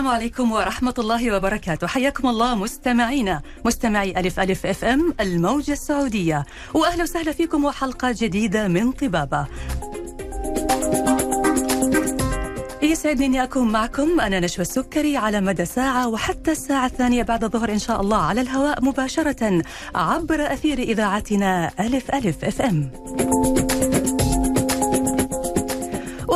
السلام عليكم ورحمة الله وبركاته. حياكم الله مستمعينا مستمعي ألف ألف أف أم الموجة السعودية. وأهلا وسهلا فيكم وحلقة جديدة من طبابة. يسعدني اني أكون معكم. أنا نشوى السكري على مدى ساعة وحتى الساعة الثانية بعد الظهر إن شاء الله على الهواء مباشرة عبر أثير إذاعتنا ألف ألف أف أم.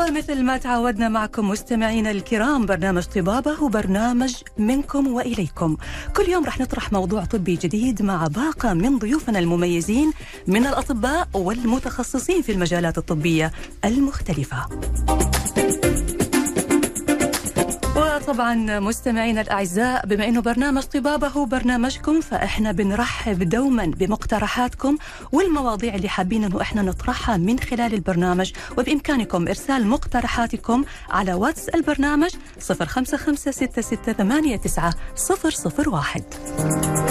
ومثل ما تعودنا معكم مستمعينا الكرام برنامج طبابة هو برنامج منكم وإليكم. كل يوم رح نطرح موضوع طبي جديد مع باقة من ضيوفنا المميزين من الأطباء والمتخصصين في المجالات الطبية المختلفة. وطبعا مستمعينا الأعزاء بما إنه برنامج طبابه هو برنامجكم فإحنا بنرحب دوما بمقترحاتكم والمواضيع اللي حابين إنه إحنا نطرحها من خلال البرنامج. وبإمكانكم إرسال مقترحاتكم على واتس البرنامج 0556690001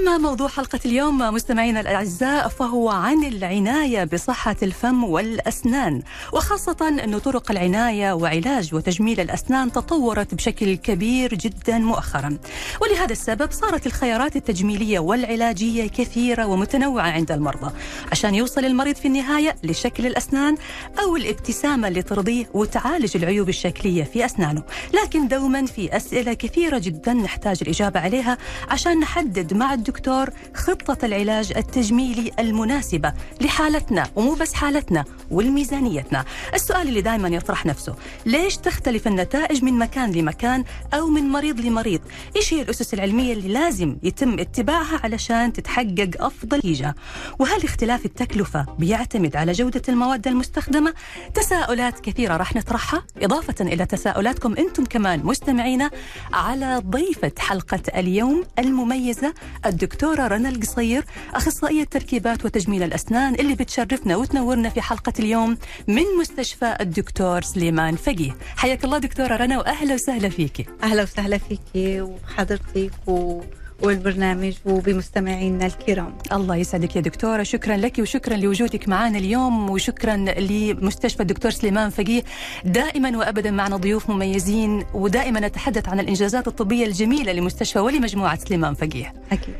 أما موضوع حلقة اليوم مستمعينا الأعزاء فهو عن العناية بصحة الفم والأسنان وخاصة أن طرق العناية وعلاج وتجميل الأسنان تطورت بشكل كبير جدا مؤخرا. ولهذا السبب صارت الخيارات التجميلية والعلاجية كثيرة ومتنوعة عند المرضى عشان يوصل المريض في النهاية لشكل الأسنان أو الابتسامة اللي ترضيه وتعالج العيوب الشكلية في أسنانه. لكن دوما في أسئلة كثيرة جدا نحتاج الإجابة عليها عشان نحدد مع خطة العلاج التجميلي المناسبة لحالتنا ومو بس حالتنا والميزانيتنا. السؤال اللي دائما يطرح نفسه ليش تختلف النتائج من مكان لمكان أو من مريض لمريض؟ إيش هي الأسس العلمية اللي لازم يتم اتباعها علشان تتحقق أفضل نتيجة؟ وهل اختلاف التكلفة بيعتمد على جودة المواد المستخدمة؟ تساؤلات كثيرة راح نطرحها. إضافة إلى تساؤلاتكم أنتم كمان مستمعينا على ضيفة حلقة اليوم المميزة الدكتورة رنا القصير أخصائية تركيبات وتجميل الأسنان اللي بتشرفنا وتنورنا في حلقة اليوم من مستشفى الدكتور سليمان فقيه. حياك الله دكتورة رنا وأهلا وسهلا فيك أهلا وسهلا فيك وحضرتك و... والبرنامج وبمستمعينا الكرام. الله يسعدك يا دكتورة. شكرا لك وشكرا لوجودك معنا اليوم وشكرا لمستشفى الدكتور سليمان فقيه. دائما وأبدا معنا ضيوف مميزين ودائما نتحدث عن الإنجازات الطبية الجميلة لمستشفى ولمجموعة سليمان فقيه. أكيد.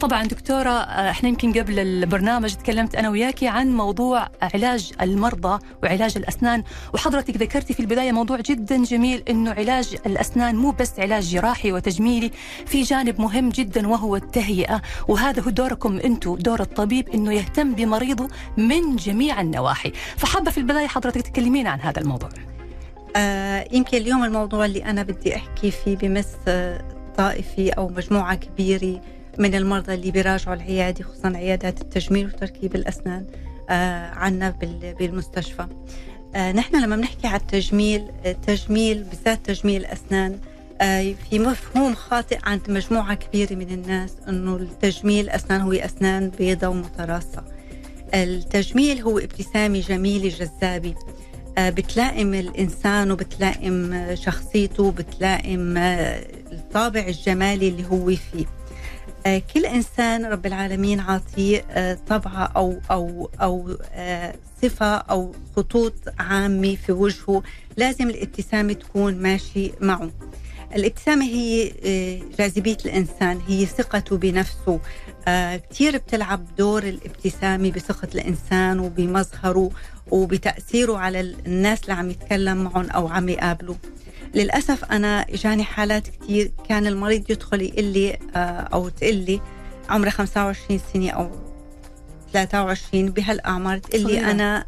طبعا دكتورة إحنا يمكن قبل البرنامج تكلمت أنا وياكي عن موضوع علاج المرضى وعلاج الأسنان. وحضرتك ذكرتي في البداية موضوع جدا جميل أنه علاج الأسنان مو بس علاج جراحي وتجميلي في جانب مهم جدا جدا وهو التهيئة. وهذا هو دوركم أنتم دور الطبيب أنه يهتم بمريضه من جميع النواحي. فحابة في البداية حضرتك تكلمين عن هذا الموضوع. آه يمكن اليوم الموضوع اللي أنا بدي أحكي فيه بمس طائفي أو مجموعة كبيرة من المرضى اللي بيراجعوا العيادة خصوصا عيادات التجميل وتركيب الأسنان آه عنا بالمستشفى. آه نحن لما بنحكي على التجميل التجميل بالذات تجميل الأسنان في مفهوم خاطئ عند مجموعة كبيرة من الناس أنه التجميل أسنان هو أسنان بيضة ومتراصة. التجميل هو ابتسامة جميلة جذابة. بتلائم الإنسان وبتلائم شخصيته بتلائم الطابع الجمالي اللي هو فيه. كل إنسان رب العالمين عاطيه طبعة أو أو أو صفة أو خطوط عامة في وجهه لازم الابتسامة تكون ماشي معه. الابتسامة هي جاذبية الإنسان هي ثقته بنفسه. كثير بتلعب دور الابتسامة بثقة الإنسان وبمظهره وبتأثيره على الناس اللي عم يتكلم معهم أو عم يقابله للأسف أنا إجاني حالات كثير كان المريض يدخل يقول لي أو تقول لي عمري 25 سنة أو 23 بهالأعمار تقول لي أنا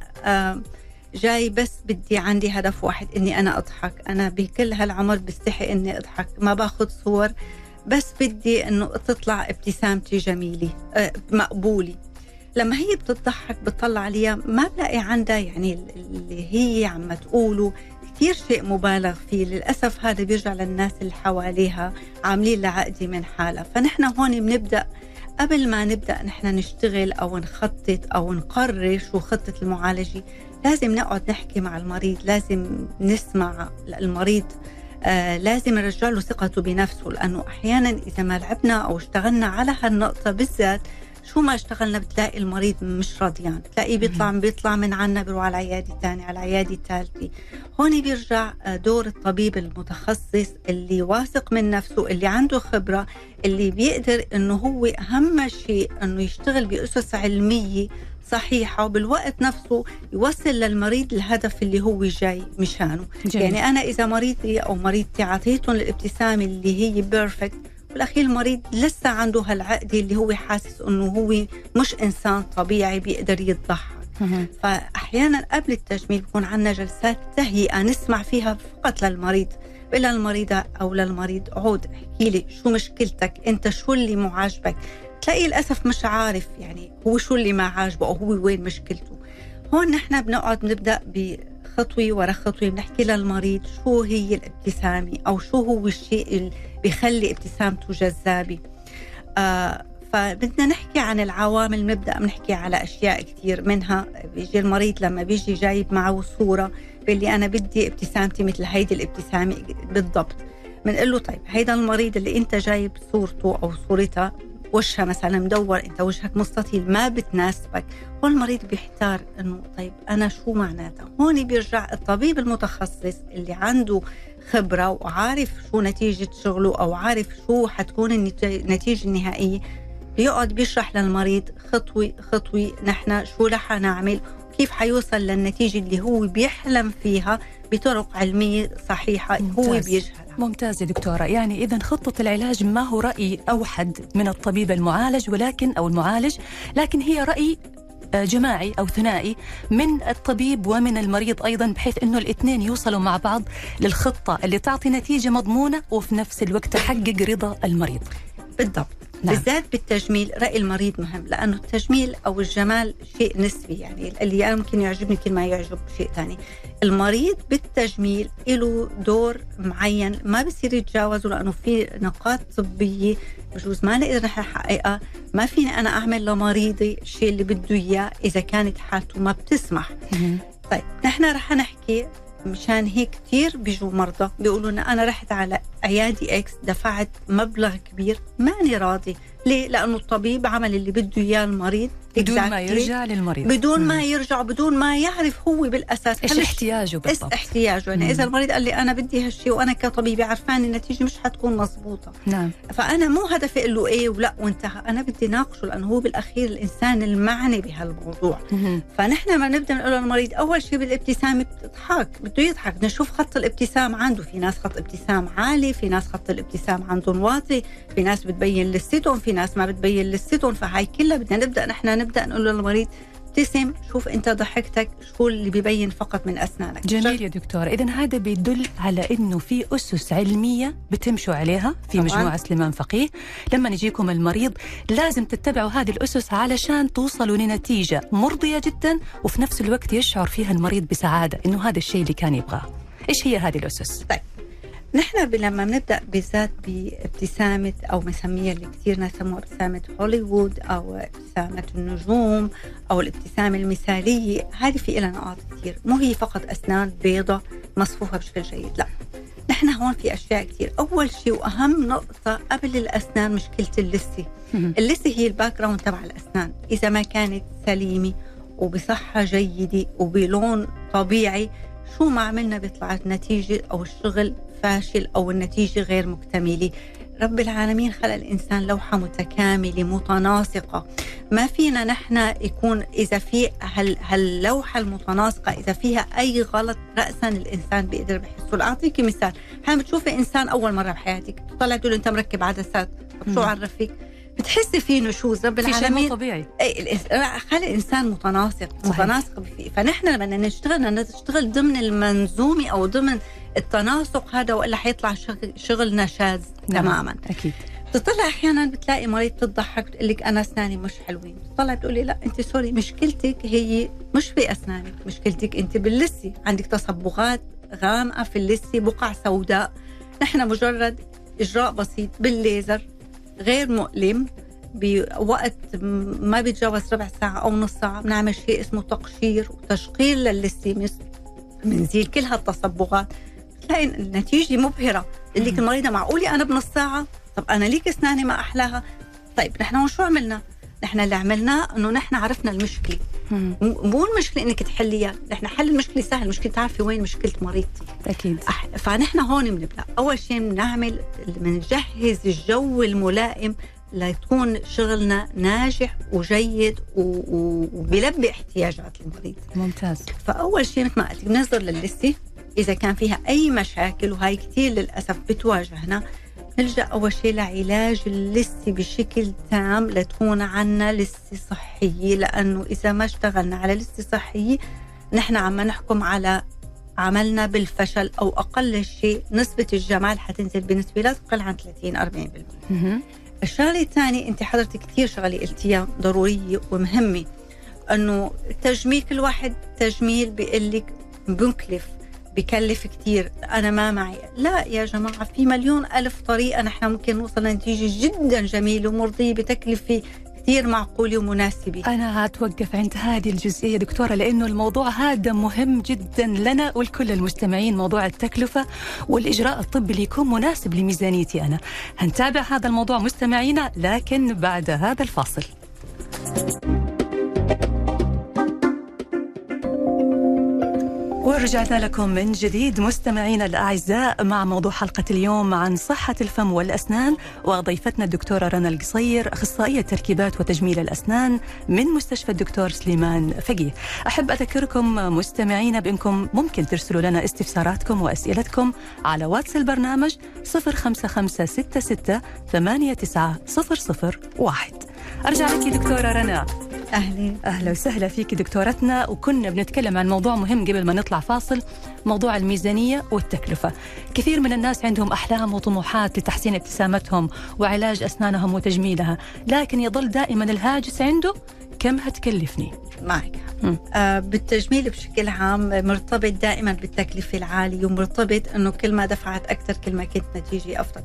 جاي بس بدي عندي هدف واحد إني أنا أضحك. أنا بكل هالعمر بستحي إني أضحك. ما باخذ صور بس بدي إنه تطلع ابتسامتي جميلة مقبولة. لما هي بتضحك بتطلع عليها ما بلاقي عندها يعني اللي هي عم تقوله. كثير شيء مبالغ فيه. للأسف هذا بيرجع للناس اللي حواليها عاملين لعقدي من حالها. فنحن هون بنبدأ. قبل ما نبدأ نحن نشتغل أو نخطط أو نقرر شو خطة المعالجة لازم نقعد نحكي مع المريض لازم نسمع المريض آه لازم نرجع له ثقته بنفسه لأنه أحيانا إذا ما لعبنا أو اشتغلنا على هالنقطة بالذات شو ما اشتغلنا بتلاقي المريض مش رضيان بتلاقيه بيطلع بيطلع من عنا بيروح على العياده الثانية على العياده الثالثه هون بيرجع دور الطبيب المتخصص اللي واثق من نفسه اللي عنده خبرة اللي بيقدر إنه هو أهم شيء إنه يشتغل بأسس علمية صحيحة وبالوقت نفسه يوصل للمريض الهدف اللي هو جاي مشانه. جميل. يعني أنا إذا مريضي أو مريضتي أعطيتهم الابتسامة اللي هي بيرفكت بالأخير المريض لسه عنده هالعقده اللي هو حاسس إنه هو مش إنسان طبيعي بيقدر يضحك فأحيانا قبل التجميل بكون عندنا جلسات تهيئة نسمع فيها فقط للمريض. بقول للمريضة أو للمريض عود احكي لي شو مشكلتك؟ أنت شو اللي مو عاجبك تلاقي للأسف مش عارف يعني هو شو اللي ما عاجبه أو هو وين مشكلته. هون نحن بنقعد بنبدأ بخطوة ورا خطوة بنحكي للمريض شو هي الابتسامة أو شو هو الشيء اللي بيخلي ابتسامته جذابة. آه فبدنا نحكي عن العوامل بنبدأ بنحكي على أشياء كثير منها. بيجي المريض لما بيجي جايب معه صورة باللي أنا بدي ابتسامتي مثل هيدي الابتسامة بالضبط. بنقول له طيب هيدا المريض اللي أنت جايب صورته أو صورتها وجهها مثلا مدور أنت وجهك مستطيل ما بتناسبك. هون المريض بيحتار إنه طيب أنا شو معناتها؟ هون بيرجع الطبيب المتخصص اللي عنده خبرة وعارف شو نتيجة شغله أو عارف شو حتكون النتيجة النهائية بيقعد بيشرح للمريض خطوة خطوة نحن شو رح نعمل؟ كيف حيوصل للنتيجة اللي هو بيحلم فيها بطرق علمية صحيحة ممتاز. هو بيجهلها ممتاز يا دكتورة يعني إذا خطة العلاج ما هو رأي أوحد من الطبيب المعالج ولكن أو المعالج لكن هي رأي آه، جماعي أو ثنائي من الطبيب ومن المريض أيضا بحيث إنه الاثنين يوصلوا مع بعض للخطة اللي تعطي نتيجة مضمونة وفي نفس الوقت تحقق رضا المريض. بالضبط نعم. بالذات بالتجميل رأي المريض مهم لأنه التجميل أو الجمال شيء نسبي يعني اللي ممكن يعجبني كل ما يعجب شيء ثاني. المريض بالتجميل له دور معين ما بصير يتجاوزه لأنه في نقاط طبية بجوز ما نقدر نحققها. ما فيني أنا أعمل لمريضي الشيء اللي بده إياه إذا كانت حالته ما بتسمح. طيب نحن رح نحكي مشان هيك كثير بيجوا مرضى بيقولوا لنا أنا رحت على عيادي إكس دفعت مبلغ كبير ماني راضي ليه؟ لأنه الطبيب عمل اللي بده إياه المريض بدون ما يرجع للمريض. بدون مم. ما يرجع بدون ما يعرف هو بالأساس. إيش احتياجه بالضبط؟ إيش احتياجه؟ يعني إذا المريض قال لي أنا بدي هالشيء وأنا كطبيبة عرفان النتيجة مش حتكون مضبوطة. نعم. فأنا مو هدفي أقول له إيه ولا وانتهى. أنا بدي ناقشه لأنه هو بالأخير الإنسان المعني بهالموضوع. مم. فنحن ما نبدأ نقول للمريض أول شيء بالابتسامه بتضحك بده يضحك. نشوف خط الابتسام عنده. في ناس خط ابتسام عالي في ناس خط الابتسام عندهم واطي في ناس بتبين لستهم في ناس ما بتبين لستهم فهاي كلها بدنا نبدأ نحن نبدأ نقول للمريض ابتسم شوف أنت ضحكتك شو اللي ببين فقط من أسنانك. جميل يا دكتور اذا هذا بيدل على إنه في أسس علمية بتمشوا عليها في طبعاً. مجموعة سليمان فقيه. لما يجيكم المريض لازم تتبعوا هذه الأسس علشان توصلوا لنتيجة مرضية جدا وفي نفس الوقت يشعر فيها المريض بسعادة إنه هذا الشيء اللي كان يبغاه. إيش هي هذه الأسس؟ طيب. نحن لما بنبدا بالذات بابتسامة أو مسميها اللي كثير ناس يسموها ابتسامة هوليوود أو ابتسامة النجوم أو الابتسامة المثالية هذه في لها نقاط كثير مو هي فقط أسنان بيضة مصفوفة بشكل جيد لا. نحن هون في أشياء كثير أول شيء وأهم نقطة قبل الأسنان مشكلة اللثة. اللثة هي ال background تبع الأسنان. إذا ما كانت سليمة وبصحة جيدة وبلون طبيعي شو ما عملنا بيطلع النتيجة أو الشغل فاشل أو النتيجة غير مكتملة. رب العالمين خلق الإنسان لوحة متكاملة متناسقة. ما فينا نحن يكون إذا في هال هاللوحة المتناسقة إذا فيها أي غلط رأسا الإنسان بيقدر بحسه. أعطيكي مثال. حين بتشوفي إنسان أول مرة بحياتك. تطلع تقول أنت مركب عدسات طب شو عرفك؟ بتحسي في نشوز. رب العالمين. في طبيعي اي خلي الإنسان متناسق. متناسق فيه فنحن لما نشتغل نشتغل ضمن المنظومة أو ضمن التناسق هذا والا حيطلع شغل شغلنا شاذ نعم. تماما. أكيد. تطلع أحيانا بتلاقي مريض تضحك بتقول لك أنا أسناني مش حلوين. تطلع بتقولي لا أنت سوري مشكلتك هي مش باسنانك مشكلتك أنت باللثه عندك تصبغات غامقة في اللثه بقع سوداء. نحن مجرد إجراء بسيط بالليزر غير مؤلم. بوقت ما بيتجاوز ربع ساعة أو نص ساعة بنعمل شيء اسمه تقشير وتشقير لللثة بنزيل كل هالتصبغات. تلاقي النتيجة مبهرة. اللي المريضة معقولة؟ أنا بنص ساعة. طب أنا ليك أسناني ما أحلاها؟ طيب نحن شو عملنا؟ نحن اللي عملناه إنه نحن عرفنا المشكلة. مو المشكلة إنك تحليها. نحن حل المشكلة سهل. المشكلة تعرفي وين مشكلة مريضتي. أكيد. أح- فنحن هون بنبدأ. أول شيء بنعمل بنجهز الجو الملائم ليكون شغلنا ناجح وجيد وبيلبي احتياجات المريض. ممتاز. فأول شيء مثل ما قلت بننظر لللسته إذا كان فيها أي مشاكل وهي كثير للأسف بتواجهنا نلجأ أول شيء لعلاج اللسه بشكل تام لتكون عنا لسه صحية. لأنه إذا ما اشتغلنا على لسه صحية نحن عم نحكم على عملنا بالفشل أو أقل شيء نسبة الجمال حتنزل بنسبة لا تقل عن 30 40% مهم. الشغلة الثانية أنت حضرتك كثير شغلة قلتيها ضرورية ومهمة أنه التجميل كل واحد تجميل بيقول لك بنكلف. بكلف كثير أنا ما معي. لا يا جماعة في مليون ألف طريقة نحن ممكن نوصل لنتيجة جدا جميلة ومرضية بتكلفة كثير معقولة ومناسبة. أنا هتوقف عند هذه الجزئية دكتورة لأنه الموضوع هذا مهم جدا لنا ولكل المستمعين موضوع التكلفة والإجراء الطبي اللي يكون مناسب لميزانيتي أنا. هنتابع هذا الموضوع مستمعينا لكن بعد هذا الفاصل. ورجعنا لكم من جديد مستمعينا الأعزاء مع موضوع حلقة اليوم عن صحة الفم والأسنان وضيفتنا الدكتورة رنا القصير أخصائية تركيبات وتجميل الأسنان من مستشفى الدكتور سليمان فقيه. أحب أذكركم مستمعينا بإنكم ممكن ترسلوا لنا استفساراتكم وأسئلتكم على واتس البرنامج 05566 89001. أرجع لك دكتورة رنا. أهلا أهلا وسهلا فيك دكتورتنا وكنا بنتكلم عن موضوع مهم قبل ما نطلع فاصل موضوع الميزانية والتكلفة. كثير من الناس عندهم أحلام وطموحات لتحسين ابتسامتهم وعلاج أسنانهم وتجميلها، لكن يظل دائما الهاجس عنده كم هتكلفني؟ معك. آه بالتجميل بشكل عام مرتبط دائما بالتكلفة العالية ومرتبط إنه كل ما دفعت أكثر كل ما كنت نتيجة أفضل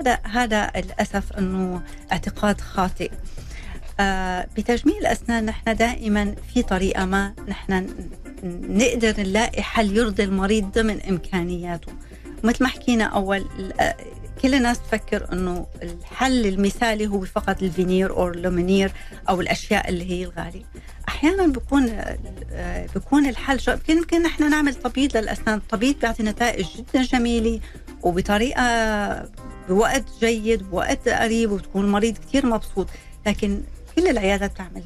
هذا هذا للأسف إنه اعتقاد خاطئ آه بتجميل الأسنان نحن دائما في طريقة ما نحن نقدر نلاقي حل يرضي المريض ضمن إمكانياته. مثل ما حكينا ال- آه، كل الناس تفكر إنه الحل المثالي هو فقط الفينير أو ال lumineer أو الأشياء اللي هي الغالية. أحيانا بيكون آه، بيكون الحل يمكن نحن نعمل تبييض للأسنان. التبييض بيعطي نتائج جدا جميلة وبطريقة بوقت جيد بوقت قريب وبتكون المريض كثير مبسوط. لكن كل العيادات بتعمل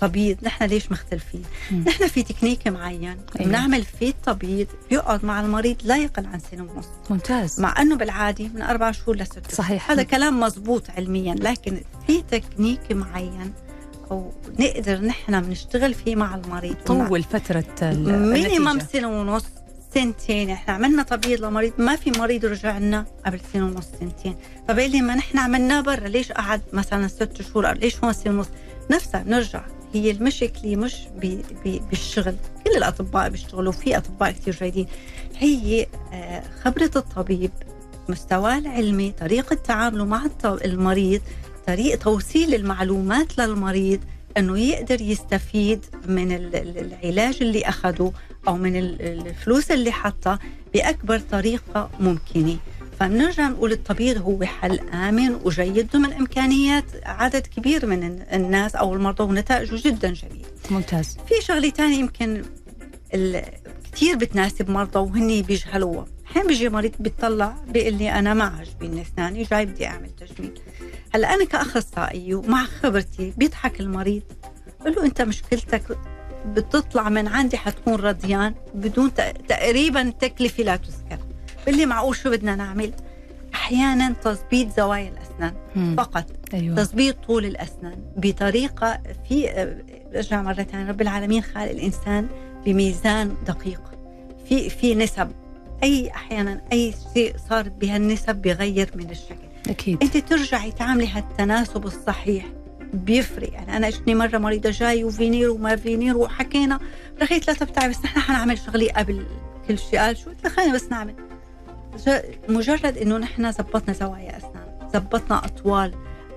تبييض نحن ليش مختلفين مم. نحن في تكنيك معين أيوة. بنعمل فيه التبييض بيقعد مع المريض لا يقل عن سنة ونص ممتاز مع إنه بالعادي من أربع شهور لست. صحيح هذا كلام مزبوط علميا لكن في تكنيك معين أو نقدر نحن بنشتغل فيه مع المريض طول فترة ال- minimum. سنة ونص سنتين. إحنا عملنا تبييض لمريض ما في مريض رجع لنا قبل سنة ونص سنتين. فبقول ما نحن عملناه برا ليش قعد مثلا ست شهور ليش هون سنة ونص؟ نفسها نرجع هي المشكلة مش بي بي بالشغل. كل الأطباء بيشتغلوا في أطباء كثير جيدين. هي آه، خبرة الطبيب مستواه العلمي طريقة تعامله مع المريض طريقة توصيل المعلومات للمريض إنه يقدر يستفيد من ال- ال- العلاج اللي اخذه أو من ال- ال- الفلوس اللي حطها بأكبر طريقة ممكنة. فبنرجع نقول التبييض هو حل آمن وجيد ضمن إمكانيات عدد كبير من ال- الناس أو المرضى ونتائجه جدا جميله ممتاز. في شغلة تانية يمكن كثير بتناسب مرضى وهن بيجهلوها. أحيانا بيجي مريض بيطلع بيقول لي أنا ما عاجبني اسناني جاي بدي أعمل تجميل. هلأ أنا كأخصائي ومع خبرتي بيضحك المريض بقول له أنت مشكلتك بتطلع من عندي حتكون رضيان بدون تق- تقريبا تكلفه لا تذكر. بقول لي معقول شو بدنا نعمل؟ أحيانا تظبيط زوايا الأسنان مم. فقط. أيوه. تظبيط طول الأسنان بطريقة في برجع مرة ثانية رب العالمين خالق الإنسان بميزان دقيق. في في نسب. أي أحيانا أي شيء صار بهالنسب بغير من الشكل. أكيد. أنت ترجعي تعملي هالتناسب الصحيح. بيفرق. يعني أنا اجتني مرة مريضة جاي وفينير وما فينير وحكينا رخيت لا بتعرفي بس نحن حنعمل شغلي قبل كل شيء. قال شو؟ قلت خلينا بس نعمل. مجرد إنه نحن زبطنا زوايا أسنان زبطنا أطوال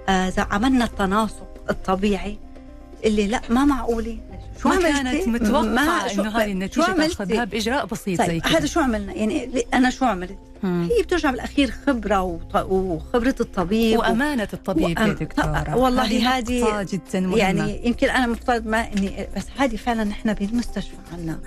آه عملنا التناسق الطبيعي. بتقلي لا ما معقولة. شو ما كانت متوقعة إنه هذه النتيجة تاخذها باجراء بسيط طيب زي كذا. هذا شو عملنا؟ يعني أنا شو عملت؟ مم. هي بترجع بالأخير خبرة وط- وخبرة الطبيب وأمانة الطبيب يا وأم- دكتورة. والله هذه جدا مهمة. يعني يمكن أنا مفترض ما إني بس هذه فعلا نحن بالمستشفى عنا.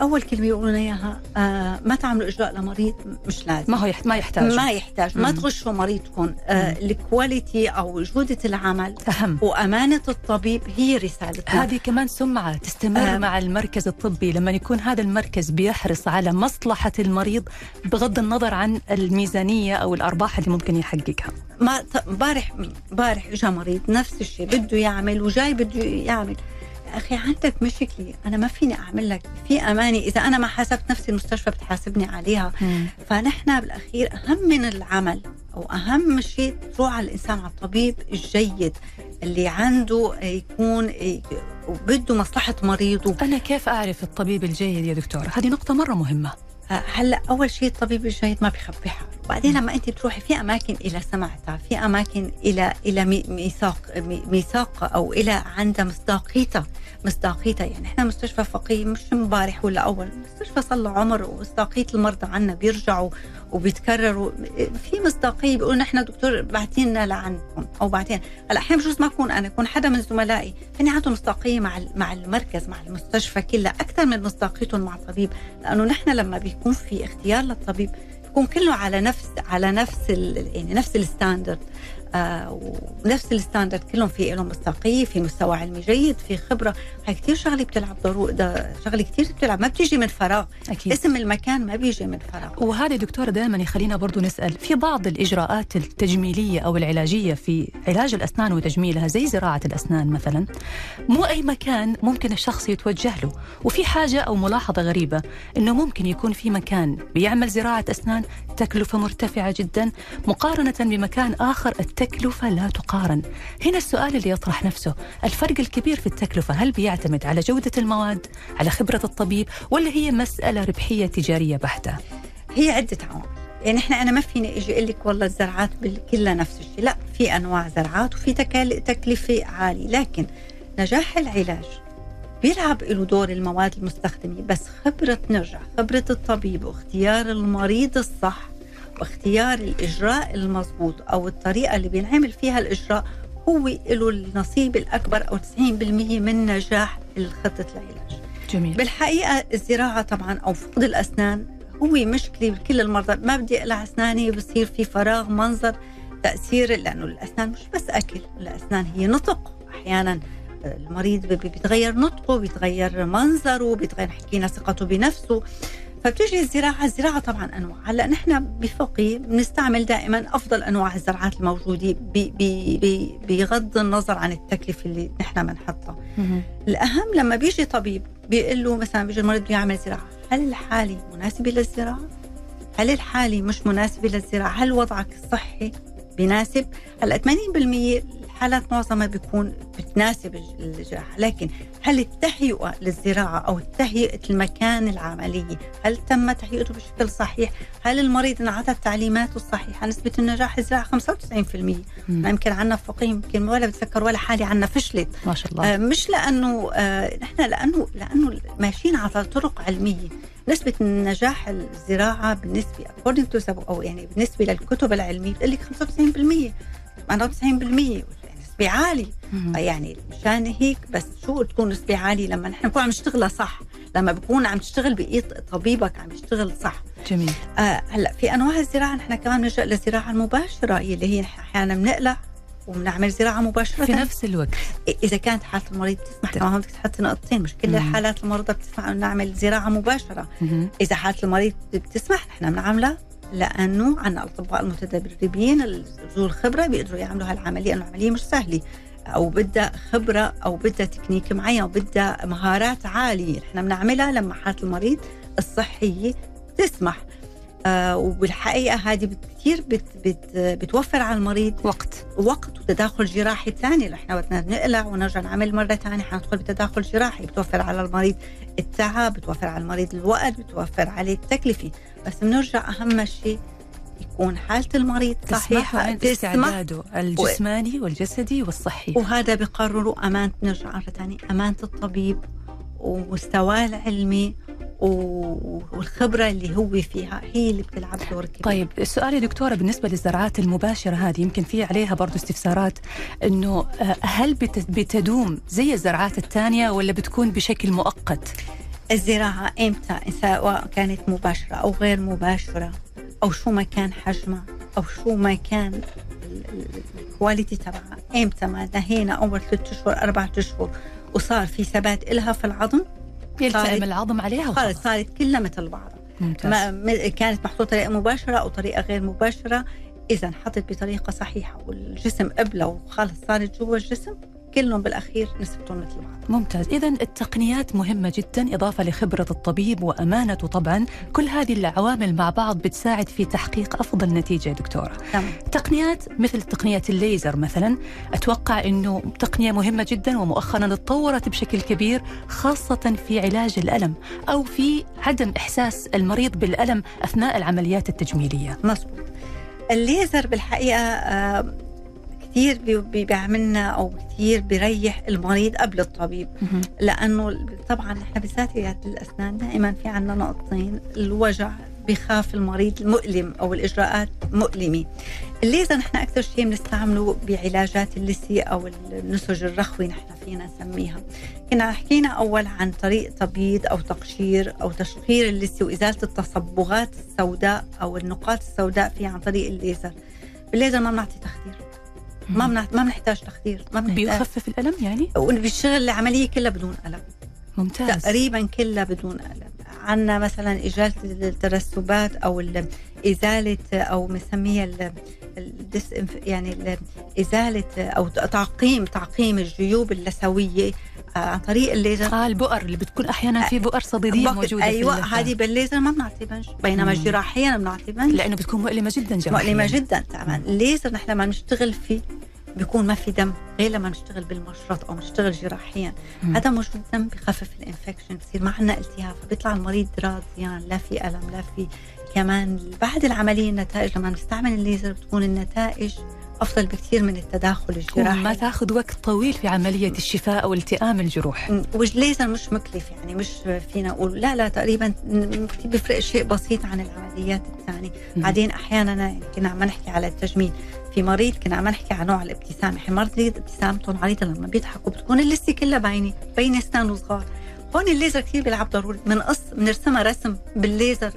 أول كلمة يقولوا لنا إياها آه ما تعملوا إجراء لمريض مش لازم. ما هو يحت... ما يحتاج. ما يحتاج. ما. تغشوا مريضكم. آه الكواليتي أو جودة العمل أهم. وأمانة الطبيب هي رسالتنا. هذه كمان سمعة تستمر آه. مع المركز الطبي. لما يكون هذا المركز بيحرص على مصلحة المريض بغض النظر عن الميزانية أو الأرباح اللي ممكن يحققها. ما امبارح امبارح اجى مريض نفس الشيء بده يعمل وجاي بده يعمل. أخي عندك مشكلة. أنا ما فيني أعمل لك. في امانه إذا أنا ما حاسبت نفسي المستشفى بتحاسبني عليها. فنحن بالأخير أهم من العمل أو أهم شيء تروح على الإنسان على الطبيب الجيد اللي عنده يكون وبده مصلحة مريضه. أنا كيف أعرف الطبيب الجيد يا دكتورة هذه نقطة مرة مهمة. هلا أول شيء الطبيب الجيد ما بخبي حاله بعدين لما أنت بتروحي في أماكن إلى سمعتها في أماكن إلى إلى مي- ميثاق مي- ميثاق أو إلى عندها مصداقيتها. مصداقيتها يعني إحنا مستشفى فقيه مش امبارح ولا أول. مستشفى صار له عمر ومصداقيه المرضى عنا بيرجعوا وبيتكرروا. في مصداقيه بيقولوا نحن دكتور بعتينا لعندكم أو بعتين هلا أحيانا بجوز ما أكون أنا يكون حدا من زملائي. فيني عندهم مصداقيه مع مع المركز مع المستشفى كلها. أكثر من مصداقيتهم مع الطبيب. لأنه نحن لما بيكون في اختيار للطبيب بيكون كله على نفس على نفس يعني نفس الستاندرد. ونفس الستاندرد كلهم في لهم مصداقية في مستوى علمي جيد في خبرة. هاي كثير شغلة بتلعب ضرو ده شغلة كثير بتلعب ما بتيجي من فراغ. أكيد. اسم المكان ما بيجي من فراغ. وهذه دكتورة دائما يخلينا برضو نسأل في بعض الإجراءات التجميلية أو العلاجية في علاج الأسنان وتجميلها زي زراعة الأسنان مثلا مو أي مكان ممكن الشخص يتوجه له. وفي حاجة أو ملاحظة غريبة أنه ممكن يكون في مكان بيعمل زراعة أسنان تكلفة مرتفعة جدا مقارنة بمكان آخر التكلفة لا تقارن. هنا السؤال اللي يطرح نفسه. الفرق الكبير في التكلفة هل بيعتمد على جودة المواد على خبرة الطبيب ولا هي مسألة ربحية تجارية بحتة؟ هي عدة عوامل. يعني إحنا أنا ما فيني إجي أقول لك والله الزرعات كلها نفس الشيء. لا في أنواع زرعات وفي تكلفة عالية. لكن نجاح العلاج بيلعب له دور المواد المستخدمة. بس خبرة نرجع خبرة الطبيب واختيار المريض الصح واختيار الإجراء المضبوط أو الطريقة اللي بينعمل فيها الإجراء هو له النصيب الأكبر أو 90% من نجاح خطه العلاج. جميل. بالحقيقة الزراعة طبعا أو فقد الأسنان هو مشكلة بكل المرضى. ما بدي أقلع اسناني بصير في فراغ منظر تأثير لأنه الأسنان مش بس أكل الأسنان هي نطق. أحيانا المريض بي- بيتغير نطقه بيتغير منظره بيتغير حكينا ثقته بنفسه. فبتجي الزراعة الزراعة طبعا أنواع هلأ نحن بفقي بنستعمل دائما أفضل أنواع الزرعات الموجودة بغض النظر عن التكلفة اللي نحن بنحطها. الأهم لما بيجي طبيب بيقول له مثلا بيجي المريض بده يعمل زراعة هل الحالة مناسبة للزراعة؟ هل الحالة مش مناسبة للزراعة؟ هل وضعك الصحي بيناسب؟ هلأ 80% الحالات معظمها بيكون بتناسب الج- الجراحة لكن هل التهيئة للزراعة أو تهيئة المكان العملية هل تم تهيئته بشكل صحيح؟ هل المريض انعطى التعليمات الصحيحة؟ نسبة النجاح الزراعة 95% مم. يمكن عنا فقيه يمكن ولا بتذكر ولا حالة عنا فشلت ما شاء الله آه، مش لأنه آه، نحن لأنه لأنه ماشيين على طرق علمية نسبة نجاح الزراعة بالنسبة according to some- أو يعني بالنسبة للكتب العلمية بتقول لك 95% 98% نسبة عالية مهم. يعني مشان هيك بس شو تكون نسبة عالية لما نحن نكون عم نشتغلها صح؟ لما بكون عم تشتغل بإيد طبيبك عم يشتغل صح. جميل. آه هلأ في أنواع الزراعة نحن كمان نلجا للزراعه المباشرة اللي هي أحيانا بنقلع وبنعمل زراعة مباشرة. في نفس الوقت. إذا كانت حالة المريض تسمح كمان بدك تحطي نقطتين مش كل مم. الحالات المرضى بتسمح إنه نعمل زراعة مباشرة. مهم. إذا حالة المريض بتسمح نحن بنعملها. لأنه عندنا الأطباء المتدربين ال- ذو الخبرة بيقدروا يعملوا هالعملية لأنه العملية مش سهلة. أو بدها خبرة أو بدها تكنيك معين وبدها مهارات عالية. نحن بنعملها لما حاله المريض الصحية تسمح. آه وبالحقيقة هذه كثير بت بت بتوفر على المريض وقت. وقت وتداخل جراحي ثاني إحنا بدنا نقلع ونرجع نعمل مرة ثانية حندخل بتداخل جراحي. بتوفر على المريض التعب بتوفر على المريض الوقت بتوفر عليه التكلفة. بس بنرجع أهم شيء يكون حالة المريض صحيحة استعداده الجسماني والجسدي والصحي وهذا بقرروا أمانة نرجع مرة ثانية أمانة الطبيب ومستواه العلمي والخبرة اللي هو فيها هي اللي بتلعب دور كبير طيب السؤال يا دكتورة بالنسبة للزراعات المباشرة هذه يمكن في عليها برضو استفسارات أنه آه، هل بتدوم زي الزراعات الثانية ولا بتكون بشكل مؤقت؟ الزراعة إمتى؟ سواء كانت مباشرة أو غير مباشرة أو شو ما كان حجمها أو شو ما كان الكواليتي تبعها؟ إمتى ما نهينا أول ثلاثة أشهر أربعة أشهر وصار في ثبات إلها في العظم؟ يلتئم العظم عليها خلص صارت كلها مثل بعضها. ما كانت محطوطة طريقة مباشرة أو طريقة غير مباشرة. إذا انحطت بطريقة صحيحة والجسم قبله وخلص صارت جوا الجسم؟ كلهم بالأخير نسبتهم مثل بعض. ممتاز. إذا التقنيات مهمة جدا إضافة لخبرة الطبيب وامانته طبعا. كل هذه العوامل مع بعض بتساعد في تحقيق أفضل نتيجة دكتورة. تمام. تقنيات مثل تقنية الليزر مثلا أتوقع إنه تقنية مهمة جدا ومؤخرا تطورت بشكل كبير خاصة في علاج الألم أو في عدم إحساس المريض بالألم أثناء العمليات التجميلية. مظبوط. الليزر بالحقيقة آه كثير بيعملنا أو كثير بيريح المريض قبل الطبيب. لأنه طبعا إحنا بالذات الأسنان دائما في عندنا نقطتين الوجع بخاف المريض المؤلم أو الإجراءات مؤلمة. الليزر نحن أكثر شيء بنستعمله بعلاجات اللثه أو النسج الرخوي نحن فينا نسميها. كنا حكينا أول عن طريق تبييض أو تقشير أو تشقير اللثه وإزالة التصبغات السوداء أو النقاط السوداء فيها عن طريق الليزر. بالليزر ما بنعطي تخدير. ما ما بنحتاج تخدير ما بنحتاج بيخفف الألم يعني؟ وبيشتغل العملية كلها بدون ألم. ممتاز. تقريبا كلها بدون ألم. عندنا مثلا ازاله الترسبات أو إزالة أو بنسميها يعني إزالة أو تعقيم تعقيم الجيوب اللثوية. آه، عن طريق الليزر. آه البؤر اللي بتكون أحيانا في بؤر صديدية موجودة أيوه هذه بالليزر ما بنعطي بنج بينما الجراحيا بنعطي بنج لأنه بتكون مؤلمة جدا جراحيا. مؤلمة جدا تماما الليزر نحن لما نشتغل فيه بيكون ما في دم غير لما نشتغل بالمشرط أو نشتغل جراحيا. عدم وجود دم بخفف الإنفكشن بصير ما عندنا التهاب فبيطلع المريض راضيان لا في ألم لا في كمان. بعد العملية النتائج لما نستعمل الليزر بتكون النتائج أفضل بكثير من التداخل الجراحي. ما تاخذ وقت طويل في عملية الشفاء أو التئام الجروح. والليزر مش مكلف يعني مش فينا نقول لا لا تقريبا بيفرق شيء بسيط عن العمليات الثانية. بعدين أحيانا يعني كنا عم نحكي على التجميل. في مريض كنا عم نحكي عن نوع الابتسامه مريض ابتسامتهم عريضه لما بيضحكوا بتكون اللثة كلها باينة باينة اسنانه صغار هون الليزر كثير بيلعب ضروري. بنقص بنرسمها رسم بالليزر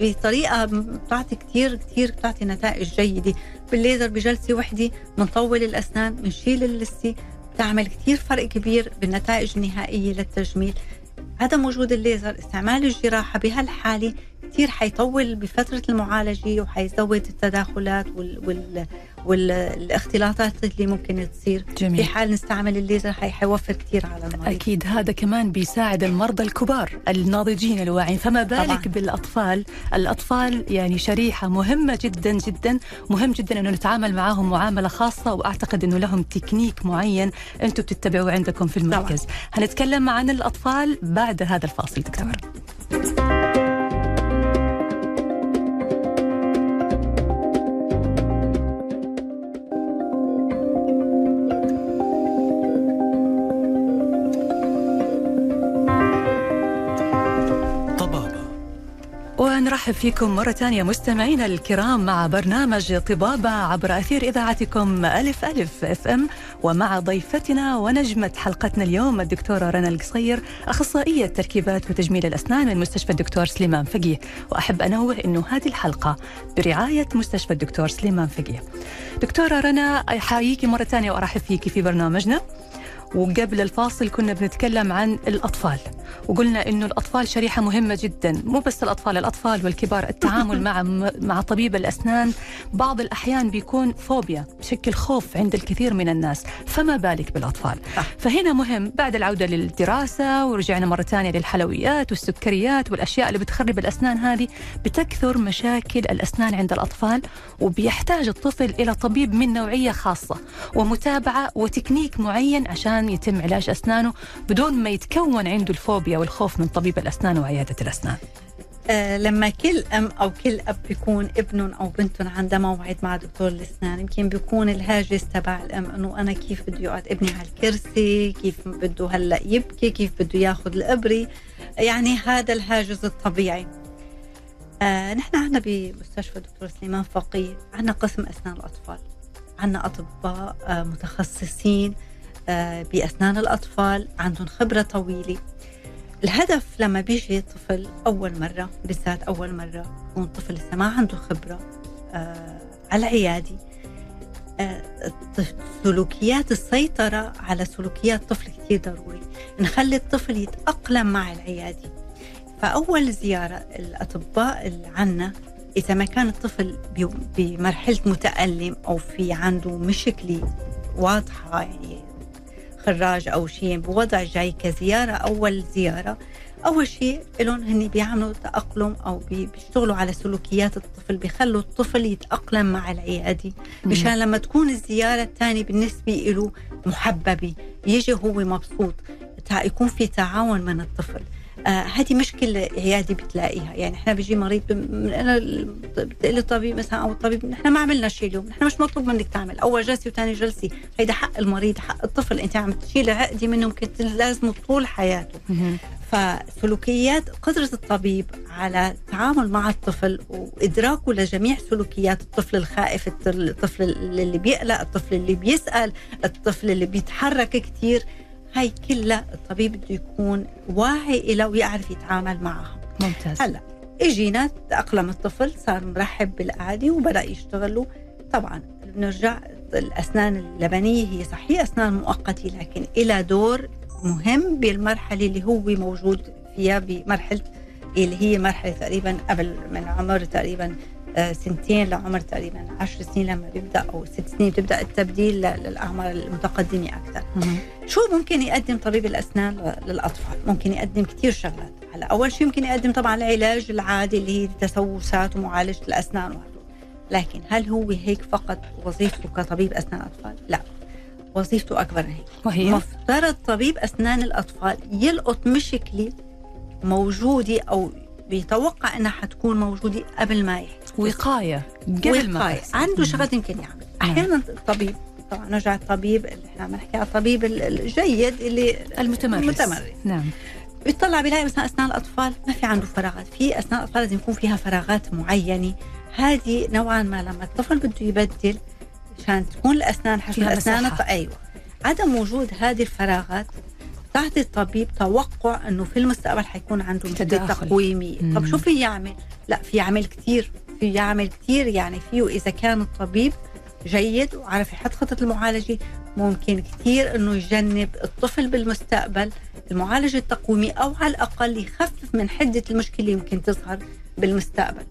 بطريقة بتعطي كثير كثير بتعطي نتائج جيدة. بالليزر بجلسة وحدة بنطول الأسنان بنشيل اللثة بتعمل كثير فرق كبير بالنتائج النهائية للتجميل. عدم وجود الليزر استعمال الجراحة بهالحالة كثير حيطول بفترة المعالجة وحيزود التداخلات وال, وال والاختلاطات اللي ممكن تصير. جميل. في حال نستعمل الليزر حيوفر كثير على المريض. أكيد هذا كمان بيساعد المرضى الكبار الناضجين الواعيين فما بالك طبعا. بالأطفال؟ الأطفال يعني شريحة مهمة جدا جدا. مهم جدا أنه نتعامل معاهم معاملة خاصة وأعتقد أنه لهم تكنيك معين أنتم بتتبعوه عندكم في المركز. طبعا. هنتكلم عن الأطفال بعد هذا الفاصل دكتور. ونرحب فيكم مرة ثانية مستمعينا الكرام مع برنامج طبابة عبر أثير إذاعتكم ألف ألف أف أم ومع ضيفتنا ونجمة حلقتنا اليوم الدكتورة رنا القصير أخصائية تركيبات وتجميل الأسنان من مستشفى الدكتور سليمان فقيه. وأحب أنوه أنه هذه الحلقة برعاية مستشفى الدكتور سليمان فقيه. دكتورة رنا أحييكي مرة ثانية وأرحب فيكي في برنامجنا. وقبل الفاصل كنا بنتكلم عن الأطفال. وقلنا إنه الأطفال شريحة مهمة جدا مو بس الأطفال الأطفال والكبار. التعامل مع مع طبيب الأسنان بعض الأحيان بيكون فوبيا بشكل خوف عند الكثير من الناس. فما بالك بالأطفال؟ فهنا مهم بعد العودة للدراسة ورجعنا مرة ثانية للحلويات والسكريات والأشياء اللي بتخرب الأسنان هذه بتكثر مشاكل الأسنان عند الأطفال وبيحتاج الطفل إلى طبيب من نوعية خاصة ومتابعة وتكنيك معين عشان يتم علاج أسنانه بدون ما يتكون عنده الفوبيا والخوف من طبيب الأسنان وعيادة الأسنان. آه لما كل أم أو كل أب بيكون ابنهم أو بنتهم عندها موعد مع دكتور الأسنان يمكن بيكون الهاجس تبع الأم إنه أنا كيف بده يقعد ابني على الكرسي كيف بده هلأ يبكي؟ كيف بده ياخذ الأبري؟ يعني هذا الهاجس الطبيعي. آه نحن عندنا بمستشفى دكتور سليمان فقيه عندنا قسم أسنان الأطفال. عندنا أطباء آه متخصصين. آه بأسنان الأطفال عندهم خبرة طويلة. الهدف لما بيجي طفل أول مرة بالذات أول مرة يكون طفل لسه ما عنده خبرة آه على العيادي آه سلوكيات السيطرة على سلوكيات الطفل كثير ضروري. نخلي الطفل يتأقلم مع العيادي. فأول زيارة الأطباء اللي عنا إذا ما كان الطفل بمرحلة متألم أو في عنده مشكلة واضحة يعني خراج أو شيء بوضع جاي كزيارة أول زيارة. أول شيء لهم هن بيعملوا تأقلم أو بيشتغلوا على سلوكيات الطفل بيخلوا الطفل يتأقلم مع العيادي مشان لما تكون الزيارة الثانية بالنسبة له محببة يجي هو مبسوط. يكون في تعاون من الطفل. هذه مشكلة عيادي بتلاقيها. يعني إحنا بيجي مريض أنا بتقلي الطبيب مثلا أو الطبيب نحن ما عملنا شيء اليوم. نحن مش مطلوب منك تعمل. أول جلسة وثاني جلسة. هيدا حق المريض حق الطفل. أنت عم تشيل عقدة منه ممكن لازمه طول حياته. فسلوكيات قدرة الطبيب على التعامل مع الطفل وإدراكه لجميع سلوكيات الطفل الخائف الطفل اللي بيقلق الطفل اللي بيسأل الطفل اللي بيتحرك كثير هاي كلها الطبيب بده يكون واعي إلى ويعرف يتعامل معها ممتاز. هلا إجينا تأقلم الطفل صار مرحب بالقعدة وبدأ يشتغلوا. طبعا بنرجع الأسنان اللبنية هي صحيح أسنان مؤقتة لكن إلى دور مهم بالمرحلة اللي هو موجود فيها بمرحلة اللي هي مرحلة تقريبا قبل من عمر تقريبا سنتين لعمر تقريبا عشر سنين لما بيبدأ أو ست سنين بتبدأ التبديل للأعمار المتقدمة أكثر. شو ممكن يقدم طبيب الأسنان للأطفال؟ ممكن يقدم كثير شغلات، هلا أول شيء ممكن يقدم طبعا العلاج العادي اللي هي التسوسات ومعالجة الأسنان وهدول. لكن هل هو هيك فقط وظيفته كطبيب أسنان اطفال؟ لا. وظيفته أكبر من هيك. وهي؟ مفترض طبيب أسنان الأطفال يلقط مشكلة موجودة أو بيتوقع إنها حتكون موجودة قبل ما يحكي وقاية قبل ما وقاية. عنده شغلات يمكن يعمل. أحيانا الطبيب طبعا نرجع الطبيب اللي إحنا عم نحكي على الطبيب الجيد اللي المتمرس. المتمرس. نعم. بيطلع بيلاقي مثلا اسنان الأطفال ما في عنده فراغات. في اسنان الأطفال لازم يكون فيها فراغات معينة. هذه نوعا ما لما الطفل بده يبدل عشان تكون الأسنان حجم الأسنان. أيوه. عدم وجود هذه الفراغات تعطي الطبيب توقع إنه في المستقبل حيكون عنده تداخل. تقويمي. طب شو في يعمل؟ لا في يعمل كثير يعمل كثير يعني فيه اذا كان الطبيب جيد وعرف يحط خطة المعالجة ممكن كثير إنه يجنب الطفل بالمستقبل المعالجة التقويمي أو على الأقل يخفف من حدة المشكلة اللي يمكن تظهر بالمستقبل.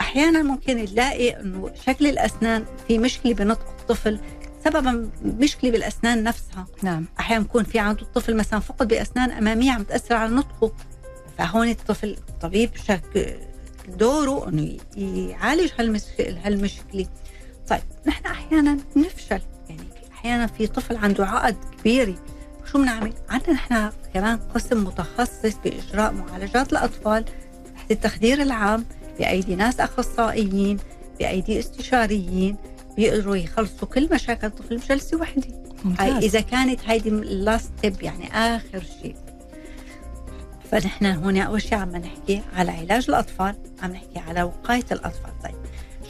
أحيانا ممكن نلاقي إنه شكل الأسنان في مشكلة بنطق الطفل سببا مشكلة بالأسنان نفسها. نعم. أحيانا بكون في عنده الطفل مثلا فقد بأسنان أمامية عم تأثر على نطقه. فهون الطفل الطبيب شك دوره إنه يعالج هالمشكله هالمشكلة. طيب نحن أحيانا بنفشل يعني أحيانا في طفل عنده عقد كبيرة. شو بنعمل؟ عندنا نحن كمان قسم متخصص بإجراء معالجات الأطفال تحت التخدير العام بأيدي ناس أخصائيين بأيدي استشاريين بيقدروا يخلصوا كل مشاكل الطفل بجلسة وحدة. إذا كانت هيدي ال last step يعني آخر شيء. فنحن هون أول شيء عم نحكي على علاج الأطفال عم نحكي على وقاية الأطفال. طيب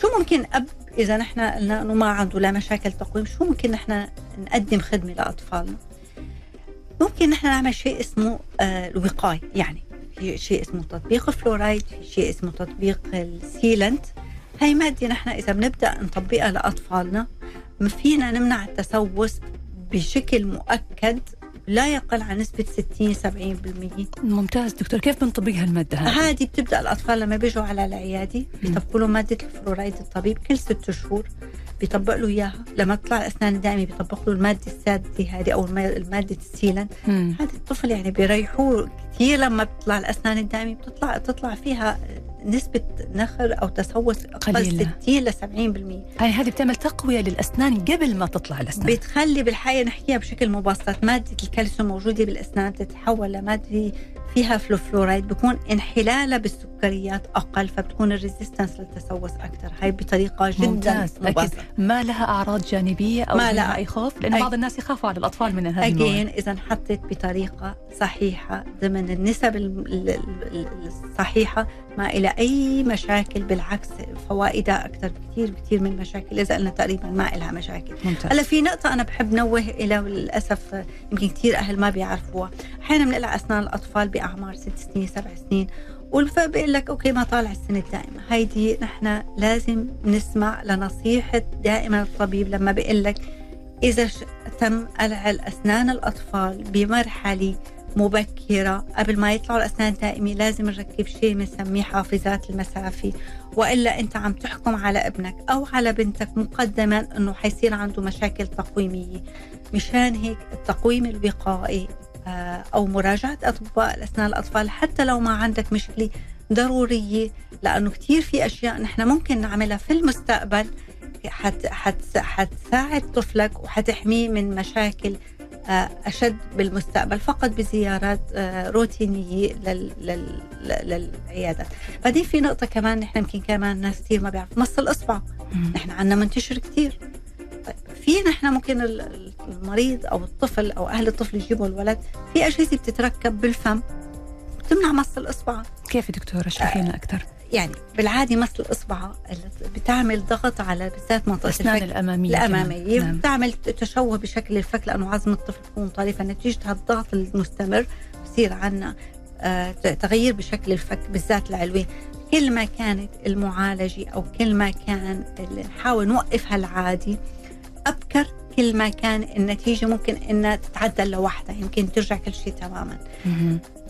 شو ممكن اب إذا نحن قلنا إنه ما عنده لا مشاكل تقويم شو ممكن نحن نقدم خدمة لأطفالنا؟ ممكن نحن نعمل شيء اسمه آه الوقاية. يعني في شيء اسمه تطبيق الفلورايد في شيء اسمه تطبيق ال sealant. هاي مادة نحن إذا بنبدأ نطبقها لأطفالنا فينا نمنع التسوس بشكل مؤكد لا يقل عن نسبة 60 70% ممتاز دكتور كيف بنطبق هالماده هذه؟ هذه بتبدأ الأطفال لما بيجوا على العيادة بيطبقوا له مادة الفلورايد الطبيب كل ست شهور بيطبق له إياها لما تطلع الاسنان الدائمه بيطبق له المادة السادة هذه أو الم- المادة ال sealant. هذا الطفل يعني بيريحوه كثير لما بتطلع الأسنان الدائمه بتطلع تطلع فيها نسبة نخر أو تسوس أقل قليلة. 60 ل 70% يعني هذه بتعمل تقوية للأسنان قبل ما تطلع الأسنان بتخلي بالحقيقة نحكيها بشكل مبسط مادة الكالسيوم موجودة بالأسنان تتحول لمادة فيها فلو فلورايد بكون انحلالها بالسكريات أقل فبتكون ال resistance للتسوس أكثر هاي بطريقة جدا ممتاز. أكيد. ما لها أعراض جانبية أو ما لها. أي خوف؟ لأن بعض الناس يخافوا على الأطفال من هذا النوع. إذا انحطت بطريقة صحيحة ضمن النسب الصحيحة ما إلى أي مشاكل بالعكس فوائدها أكثر بكثير بكثير من المشاكل إذا قلنا تقريبا ما إلها مشاكل. هلأ في نقطة أنا بحب نوه إلى للأسف يمكن كثير أهل ما بيعرفوها. أحيانا بنقلع أسنان الأطفال بأعمار ست سنين سبع سنين بيقول لك أوكي ما طالع السنة الدائمة. هيدي نحن لازم نسمع لنصيحة دائما الطبيب لما بيقول لك إذا تم قلع الأسنان الأطفال بمرحلة مبكرة قبل ما يطلعوا الأسنان الدائمة لازم نركب شيء بنسميه حافظات المسافة. وإلا أنت عم تحكم على ابنك أو على بنتك مقدما أنه حيصير عنده مشاكل تقويمية. مشان هيك التقويم الوقائي أو مراجعة أطباء الأسنان الأطفال حتى لو ما عندك مشكلة ضرورية لأنه كثير في أشياء نحن ممكن نعملها في المستقبل حت حت حتساعد طفلك وحتحميه من مشاكل آه، أشد بالمستقبل فقط بزيارات آه، روتينية للعيادات بعدين في نقطة كمان نحن يمكن كمان ناس كثير ما بيعرفوا مص الإصبع نحن عندنا منتشر كثير في نحن ممكن المريض أو الطفل أو أهل الطفل يجيبوا الولد؟ في أجهزة بتتركب بالفم بتمنع مص الإصبع كيف دكتورة؟ اشرحي لنا أكثر يعني بالعادي مصل الاصبع بتعمل ضغط على بالذات منطقة الأسنان الأمامية الأمامية. نعم. بتعمل تشوه بشكل الفك لأنه عظم الطفل بيكون طري فنتيجه هالضغط المستمر بصير عندنا آه تغيير بشكل الفك بالذات العلوي كل ما كانت المعالجة أو كل ما كان نحاول نوقفها العادي أبكر كل ما كان النتيجة ممكن انها تتعدل لوحدها يمكن ترجع كل شيء تماما.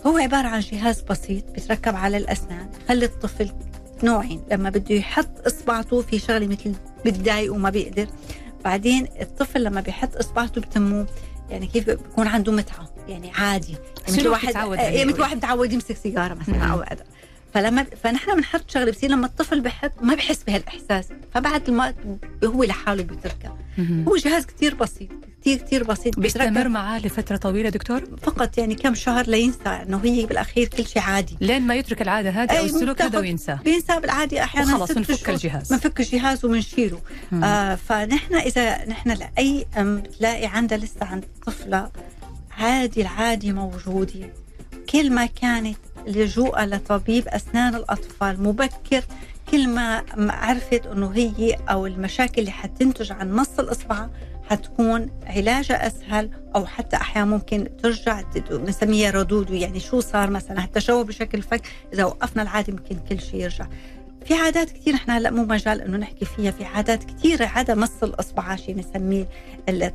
هو عبارة عن جهاز بسيط بيتركب على الأسنان خلي الطفل نوعين لما بده يحط إصبعته في شغلة مثل بتضايق وما بيقدر بعدين الطفل لما بيحط إصبعته بتمه يعني كيف بيكون عنده متعة يعني عادي. يعني مثل واحد يعني مثل واحد متعود يمسك سيجارة مثلا أو فلما فنحن بنحط شغله بصير لما الطفل بحط ما بحس بهالإحساس. فبعد الوقت هو لحاله بيتركها. هو جهاز كثير بسيط كثير كثير بسيط. بيستمر معاه لفترة طويلة دكتور؟ فقط يعني كم شهر لينسى إنه هي بالأخير كل شيء عادي. لين ما يترك العادة هذه أو السلوك هذا وينساه بينسى بالعادي أحيانا خلص بنفك الجهاز. بنفك الجهاز وبنشيله. آه فنحن إذا نحن لاي أم بتلاقي عندها لسه عند طفلة عادي العادي موجودة. كل ما كانت لجوءها لطبيب أسنان الأطفال. مبكر كل ما عرفت أنه هي أو المشاكل اللي حتنتج عن مص الإصبع حتكون علاجها أسهل أو حتى أحيانا ممكن ترجع نسميها ردود يعني شو صار مثلا؟ التشوه بشكل فك إذا وقفنا العادة ممكن كل شيء يرجع. في عادات كثير إحنا هلا مو مجال إنه نحكي فيها في عادات كثير عاده مص الاصبع شيء نسميه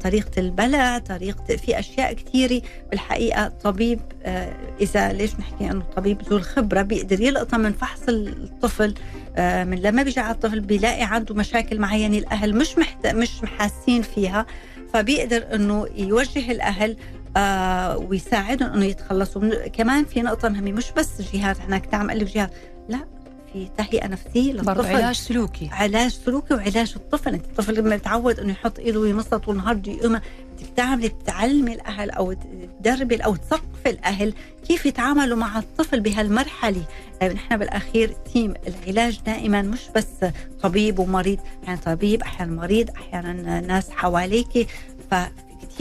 طريقة البلع طريقة في أشياء كثيره بالحقيقة طبيب آه إذا ليش نحكي إنه طبيب ذو الخبرة بيقدر يلقطها من فحص الطفل آه من لما بيجي على الطفل بيلاقي عنده مشاكل معينة الأهل مش محت... مش حاسين فيها فبيقدر إنه يوجه الأهل آه ويساعدهم إنه يتخلصوا. كمان في نقطة مهمة مش بس جهات إحنا كنت عم الف جهات لا. في تهيئة نفسيه للطفل. علاج سلوكي. علاج سلوكي وعلاج الطفل. انت الطفل لما يتعود انه يحط ايده ويمصها طول النهار بده يقوم بتعملي بتعلمي الأهل أو تدربي أو تثقفي الأهل كيف يتعاملوا مع الطفل بهالمرحلة. يعني نحن بالأخير تيم العلاج دائما مش بس طبيب ومريض. يعني طبيب أحيانا مريض أحيانا ناس حواليك. ف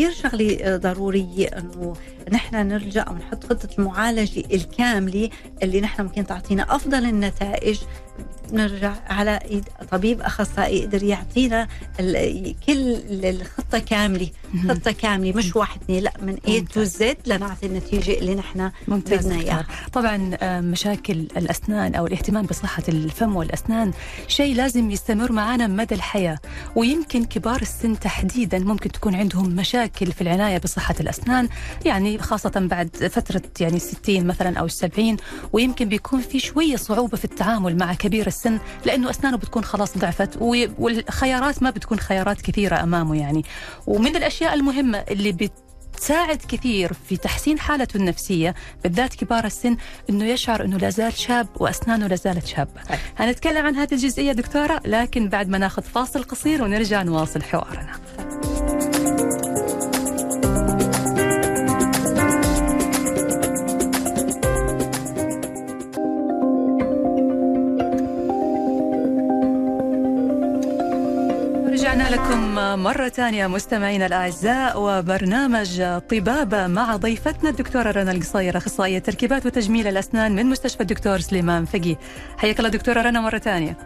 كثير شغله ضروريه إنه نحن نرجع ونحط خطة المعالجة الكاملة اللي نحن ممكن تعطينا أفضل النتائج. نرجع على إيد طبيب أخصائي يقدر يعطينا كل الخطة كاملة. خطة كاملة مش واحد اثنين لا من اي تو زد لنعطي النتيجة اللي نحن بدنا إياها. طبعا آه، مشاكل الأسنان أو الاهتمام بصحة الفم والأسنان شيء لازم يستمر معنا مدى الحياة. ويمكن كبار السن تحديدا ممكن تكون عندهم مشاكل في العناية بصحة الأسنان يعني خاصة بعد فترة يعني 60 مثلا أو 70 ويمكن بيكون في شوية صعوبة في التعامل مع كبير السن. السن لأنه أسنانه بتكون خلاص ضعفت والخيارات ما بتكون خيارات كثيرة أمامه يعني. ومن الأشياء المهمة اللي بت تساعد كثير في تحسين حالته النفسية بالذات كبار السن أنه يشعر أنه لازال شاب وأسنانه لازالت شابة. هنتكلم عن هذه الجزئية دكتورة لكن بعد ما ناخذ فاصل قصير ونرجع نواصل حوارنا. مرة ثانية مستمعينا الأعزاء وبرنامج طبابة مع ضيفتنا الدكتورة رنا القصير أخصائية تركيبات وتجميل الأسنان من مستشفى الدكتور سليمان فقي. حياك الله دكتورة رنا مرة ثانية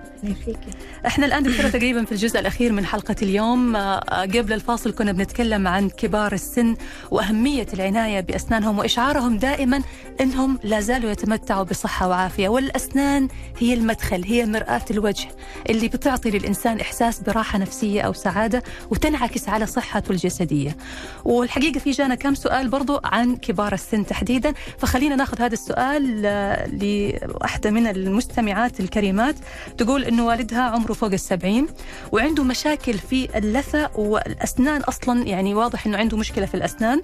إحنا الآن دكتورة تقريبا في الجزء الأخير من حلقة اليوم قبل الفاصل كنا بنتكلم عن كبار السن وأهمية العناية بأسنانهم وإشعارهم دائما أنهم لا زالوا يتمتعوا بصحة وعافية. والأسنان هي المدخل هي مرآة الوجه اللي بتعطي للإنسان إحساس براحة نفسية أو سعادة وتنعكس على صحته الجسدية. والحقيقة في جانا كم سؤال برضو عن كبار السن تحديدا. فخلينا ناخذ هذا السؤال لواحدة من المستمعات الكريمات. تقول أنه والدها عمره فوق السبعين وعنده مشاكل في اللثة والأسنان أصلا يعني واضح أنه عنده مشكلة في الأسنان.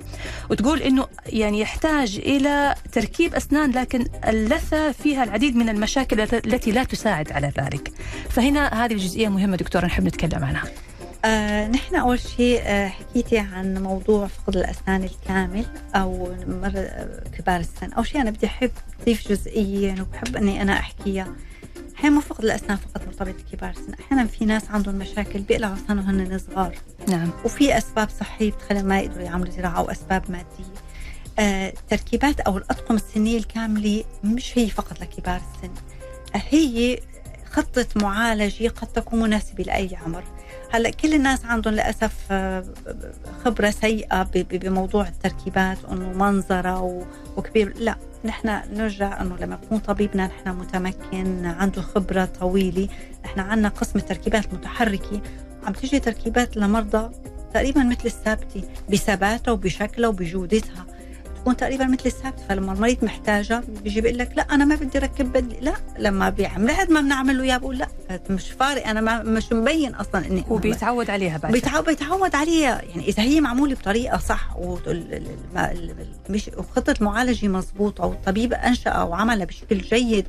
وتقول أنه يعني يحتاج إلى تركيب أسنان لكن اللثة فيها العديد من المشاكل التي لا تساعد على ذلك. فهنا هذه الجزئية مهمة دكتورة نحب نتكلم عنها. آه نحن أول شيء آه حكيتي عن موضوع فقد الأسنان الكامل أو مرة كبار السن. أول شيء أنا بدي أحب أضيف جزئية وبحب أني أنا أحكيها. أحيانا مو فقد الأسنان فقط مرتبط بكبار السن أحيانا في ناس عندهم مشاكل بيقلعوا أسنانهم هن صغار. نعم. وفي أسباب صحية بتخليهم ما يقدروا يعملوا زراعة أو أسباب مادية. آه تركيبات أو الأطقم السنية الكاملة مش هي فقط لكبار السن. آه هي خطة معالجة قد تكون مناسبة لأي عمر. هلأ كل الناس عندهم للأسف خبرة سيئة بموضوع التركيبات إنه منظرة وكبير. لا. نحن نرجع أنه لما يكون طبيبنا نحن متمكن عنده خبرة طويلة نحن عندنا قسم التركيبات المتحركه عم تيجي تركيبات لمرضى تقريبا مثل الثابتة بثباتها وبشكلها وبجودتها. تكون تقريبا مثل الثابت فلما المريض محتاجة بيجي بيقول لك لا أنا ما بدي ركب بدلي لا لما بيعمل ما بنعمل له إياه بقول لا مش فارق أنا ما مش مبين أصلا إني وبيتعود عليها بعد. بيتعود بيتعود عليها يعني إذا هي معمولة بطريقة صح وخطة معالجة مضبوطه والطبيب أنشأ وعملها بشكل جيد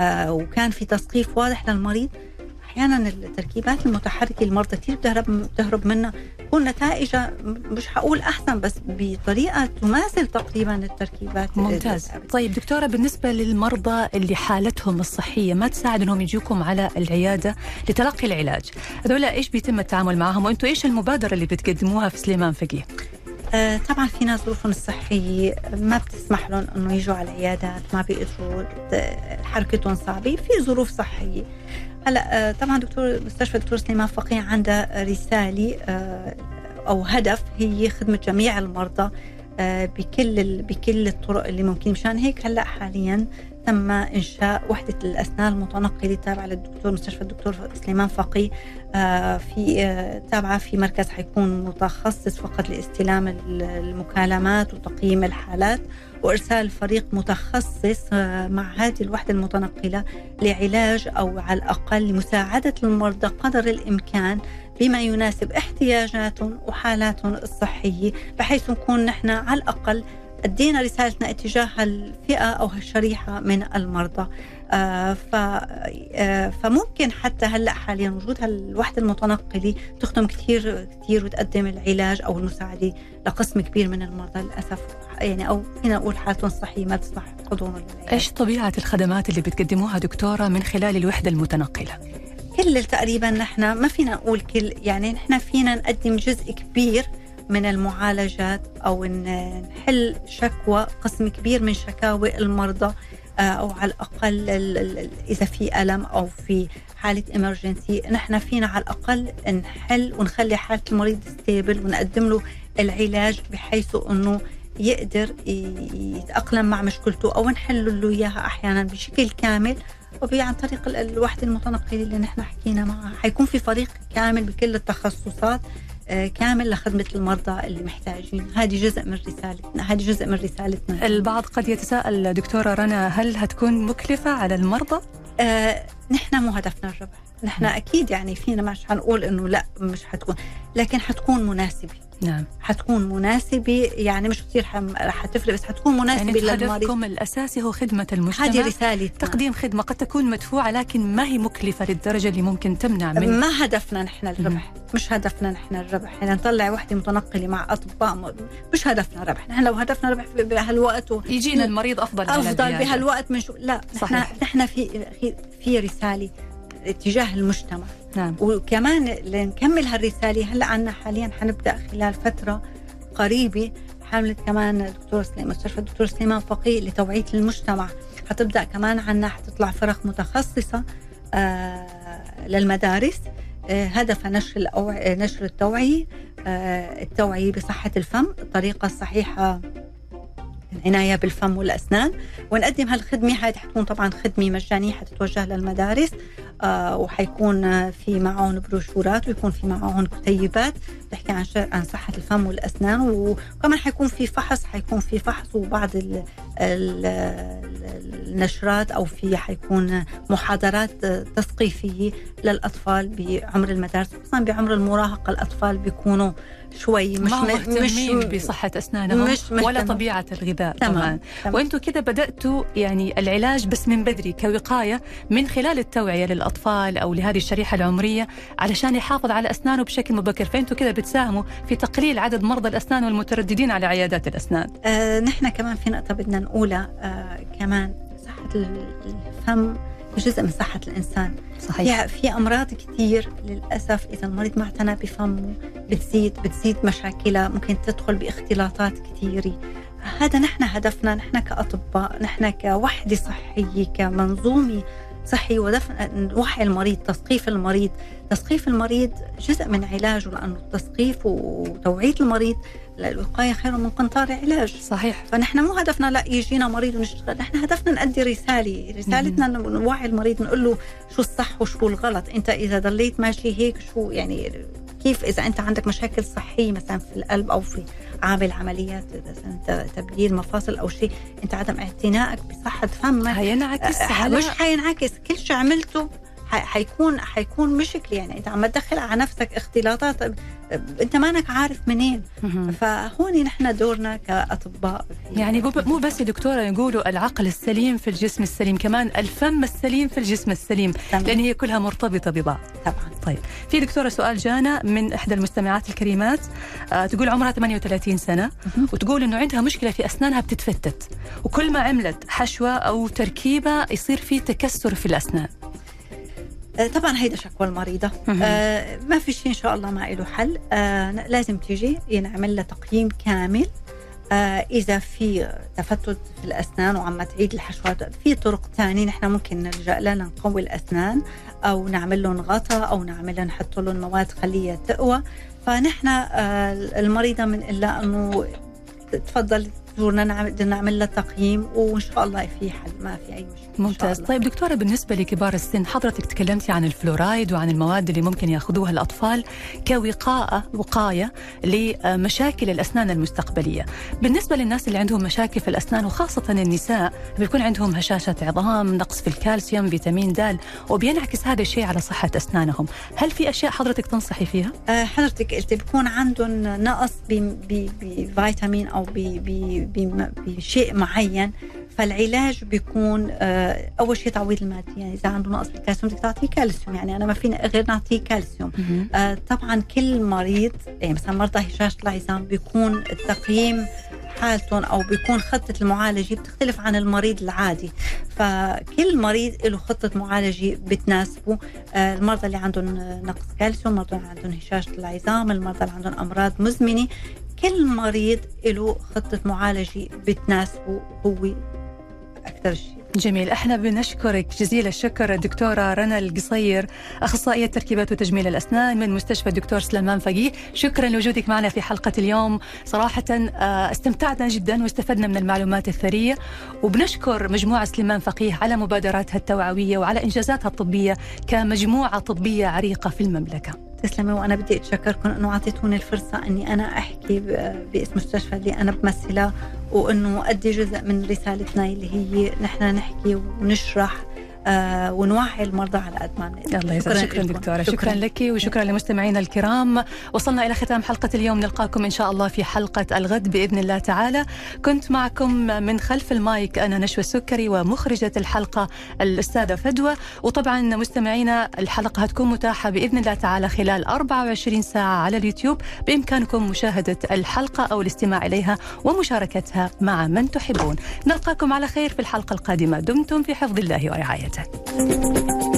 آه وكان في تثقيف واضح للمريض أحيانا التركيبات المتحركة المرضى كثير بتهرب بتهرب منها تكون نتائجها مش حقول أحسن بس بطريقة تماثل تقريبا التركيبات ممتاز. طيب دكتورة بالنسبة للمرضى اللي حالتهم الصحية ما تساعد إنهم يجوكم على العيادة لتلقي العلاج؟ هذول إيش بيتم التعامل معهم؟ وأنتم إيش المبادرة اللي بتقدموها في سليمان فقيه؟ آه طبعا في ناس ظروفهم الصحية ما بتسمح لهم إنه يجوا على العيادات ما بيقدروا حركتهم صعبة. في ظروف صحية. هلا آه، طبعا دكتور مستشفى دكتور سليمان فقيه عنده رسالة آه، أو هدف هي خدمة جميع المرضى آه، بكل بكل الطرق اللي ممكن مشان هيك هلا حاليا تم إنشاء وحدة الأسنان المتنقلة تابعة للدكتور مستشفى الدكتور سليمان فقيه في تابعة في مركز حيكون متخصص فقط لاستلام المكالمات وتقييم الحالات وإرسال فريق متخصص آه، مع هذه الوحدة المتنقلة لعلاج أو على الأقل لمساعدة المرضى قدر الإمكان بما يناسب احتياجاتهم وحالاتهم الصحيه بحيث نكون نحن على الأقل أدينا رسالتنا اتجاه الفئة أو الشريحه من المرضى آه ف آه فممكن حتى هلأ حاليا وجود هالوحدة المتنقلة تخدم كثير كثير وتقدم العلاج أو المساعدة لقسم كبير من المرضى للأسف يعني أو فينا نقول حالتهم الصحيه ما تسمح حضورهم للعلاج. إيش طبيعة الخدمات اللي بتقدموها دكتورة من خلال الوحدة المتنقلة؟ كل تقريبا نحن ما فينا نقول كل يعني نحن فينا نقدم جزء كبير من المعالجات أو نحل شكوى قسم كبير من شكاوى المرضى آه، أو على الأقل إذا في ألم أو في حالة امرجنسي نحن فينا على الأقل نحل ونخلي حالة المريض ستيبل ونقدم له العلاج بحيث إنه يقدر يتأقلم مع مشكلته أو نحل له إياها أحيانا بشكل كامل عن طريق الوحدة المتنقلة اللي نحن حكينا معها. حيكون في فريق كامل بكل التخصصات كامل لخدمة المرضى اللي محتاجين. هذه جزء من رسالتنا هذه جزء من رسالتنا. البعض قد يتساءل دكتورة رنا هل هتكون مكلفة على المرضى؟ آه نحن مو هدفنا الربح. نحن أكيد يعني فينا مش حنقول إنه لا مش حتكون لكن حتكون مناسبة. نعم. حتكون مناسبة يعني مش كثير رح تفرق بس حتكون مناسبة يعني للمريض هدفكم الأساسي هو خدمة المجتمع. هذه رسالة. تقديم خدمة قد تكون مدفوعة لكن ما هي مكلفة للدرجة اللي ممكن تمنع من ما هدفنا نحن الربح. مم. مش هدفنا نحن الربح. يعني نطلع وحدة متنقلة مع أطباء مش هدفنا ربح. نحن لو هدفنا ربح بهالوقت و... يجينا المريض أفضل أفضل بهالوقت من شو لا نحن نحن في في رسالة اتجاه المجتمع. نعم. وكمان لنكمل هالرسالة هلأ عنا حاليا حنبدأ خلال فترة قريبة. حملة كمان الدكتور سليمان مستشفى الدكتور سليمان فقيه لتوعية المجتمع. حتبدأ كمان عنا حتطلع فرق متخصصة آه للمدارس. آه هدف نشر الأوع... نشر التوعية آه التوعية بصحة الفم الطريقة الصحيحة العناية بالفم والأسنان. ونقدم هالخدمة هذه حتكون طبعا خدمة مجانية حتتوجه للمدارس. آه وحيكون في معهم بروشورات ويكون في معهم كتيبات تحكي عن عن صحة الفم والأسنان. وكمان حيكون في فحص حيكون في فحص وبعض ال ال النشرات أو في حيكون محاضرات تثقيفية للأطفال بعمر المدارس. خصوصا بعمر المراهقة الأطفال بيكونوا شوي مش مهتمين بصحة أسنانهم مش ولا طبيعة الغذاء تمام, طبعا. تمام. وأنتم كده بدأتوا يعني العلاج بس من بدري كوقاية من خلال التوعية للأطفال أو لهذه الشريحة العمرية علشان يحافظ على أسنانه بشكل مبكر. فأنتم كده بتساهموا في تقليل عدد مرضى الأسنان والمترددين على عيادات الأسنان. آه نحن كمان في نقطة بدنا نقولها آه كمان صحة الفم جزء من صحة الإنسان. صحيح. في, أمراض كثير للأسف إذا المريض ما اعتنى بفمه بتزيد بتزيد مشاكلها ممكن تدخل باختلاطات كثيرة هذا نحن هدفنا نحن كأطباء نحن كوحدة صحية كمنظومة صحي ودفن وعي المريض تثقيف المريض. تثقيف المريض جزء من علاجه لأنه التثقيف وتوعية المريض الوقاية خير من قنطار علاج. صحيح. فنحن مو هدفنا لا يجينا مريض ونشتغل نحن هدفنا نأدي رسالة. رسالتنا نوعي المريض نقول له شو الصح وشو الغلط. أنت إذا ضليت ماشي هيك شو يعني كيف إذا أنت عندك مشاكل صحية مثلا في القلب أو في عامل عمليات مثلا تبديل مفاصل أو شيء أنت عدم اعتنائك بصحة فمك. هينعكس على مش حينعكس كل شيء عملته حيكون حيكون مشكله يعني انت عم تدخل على نفسك اختلاطات أنت مانك عارف منين. فهون نحن دورنا كأطباء يعني مو بس دكتورة يقولوا العقل السليم في الجسم السليم كمان الفم السليم في الجسم السليم طبعا. لأن هي كلها مرتبطة ببعض. طبعا. طيب في دكتورة سؤال جانا من إحدى المستمعات الكريمات. آه تقول عمرها 38 سنة وتقول إنه عندها مشكلة في أسنانها بتتفتت وكل ما عملت حشوة أو تركيبة يصير في تكسر في الأسنان. طبعا هيدا شكوى المريضة. آه ما في شيء إن شاء الله ما له حل. آه لازم تيجي ينعمل لها تقييم كامل. آه إذا في تفتت في الأسنان وعم تعيد الحشوات في طرق ثانية نحن ممكن نلجأ لها نقوي الأسنان أو نعمل لهم غطاء أو نعمل لهم نحط لهم مواد خلية تقوى. فنحن آه المريضة من إلا أنه تفضل زورنا بدنا نعمل لها تقييم وإن شاء الله في حل ما في أي مشكلة ممتاز. طيب دكتورة بالنسبة لكبار السن حضرتك تكلمتي عن الفلورايد وعن المواد اللي ممكن يأخذوها الأطفال كوقاءة وقاية لمشاكل الأسنان المستقبلية. بالنسبة للناس اللي عندهم مشاكل في الأسنان وخاصة النساء بيكون عندهم هشاشة عظام نقص في الكالسيوم فيتامين د وبينعكس هذا الشيء على صحة أسنانهم. هل في أشياء حضرتك تنصحي فيها؟ أه حضرتك قلتي بيكون عندهم نقص بفيتامين أو ب بشيء معين فالعلاج بيكون آه، أول شيء تعويض المادي يعني إذا عنده نقص بالكالسيوم بدك تعطيه كالسيوم يعني أنا ما فينا غير نعطيه كالسيوم. آه، طبعا كل مريض يعني مثلا مرضى هشاشه العظام بيكون التقييم حالتهم أو بيكون خطة المعالجة بتختلف عن المريض العادي. فكل مريض له خطة معالجة بتناسبه. آه، المرضى اللي عندهم نقص كالسيوم المرضى اللي عندهم هشاشه العظام المرضى اللي عندهم أمراض مزمنة كل مريض له خطة معالجة بتناسبه هو أكثر شيء. جميل. أحنا بنشكرك جزيل الشكر الدكتورة رنا القصير أخصائية تركيبات وتجميل الأسنان من مستشفى الدكتور سلمان فقيه. شكرا لوجودك معنا في حلقة اليوم. صراحة آه، استمتعنا جدا واستفدنا من المعلومات الثرية. وبنشكر مجموعة سلمان فقيه على مبادراتها التوعوية وعلى إنجازاتها الطبية كمجموعة طبية عريقة في المملكة. تسلمي وأنا بدي أتشكركم إنه أعطيتوني الفرصة إني أنا أحكي باسم المستشفى اللي أنا بمثلها وإنه أدي جزء من رسالتنا اللي هي نحن نحكي ونشرح آه ونوعي المرضى على قد ما نقدر الله يسعدك. شكرا دكتورة. شكرا, شكرا لك وشكرا لمستمعينا الكرام. وصلنا إلى ختام حلقة اليوم. نلقاكم إن شاء الله في حلقة الغد بإذن الله تعالى. كنت معكم من خلف المايك أنا نشوى السكري ومخرجة الحلقة الأستاذة فدوى. وطبعا مستمعينا الحلقة هتكون متاحة بإذن الله تعالى خلال 24 ساعة على اليوتيوب. بإمكانكم مشاهدة الحلقة أو الاستماع إليها ومشاركتها مع من تحبون. نلقاكم على خير في الحلقة القادمة. دمتم في حفظ الله ورعايته. 감 사.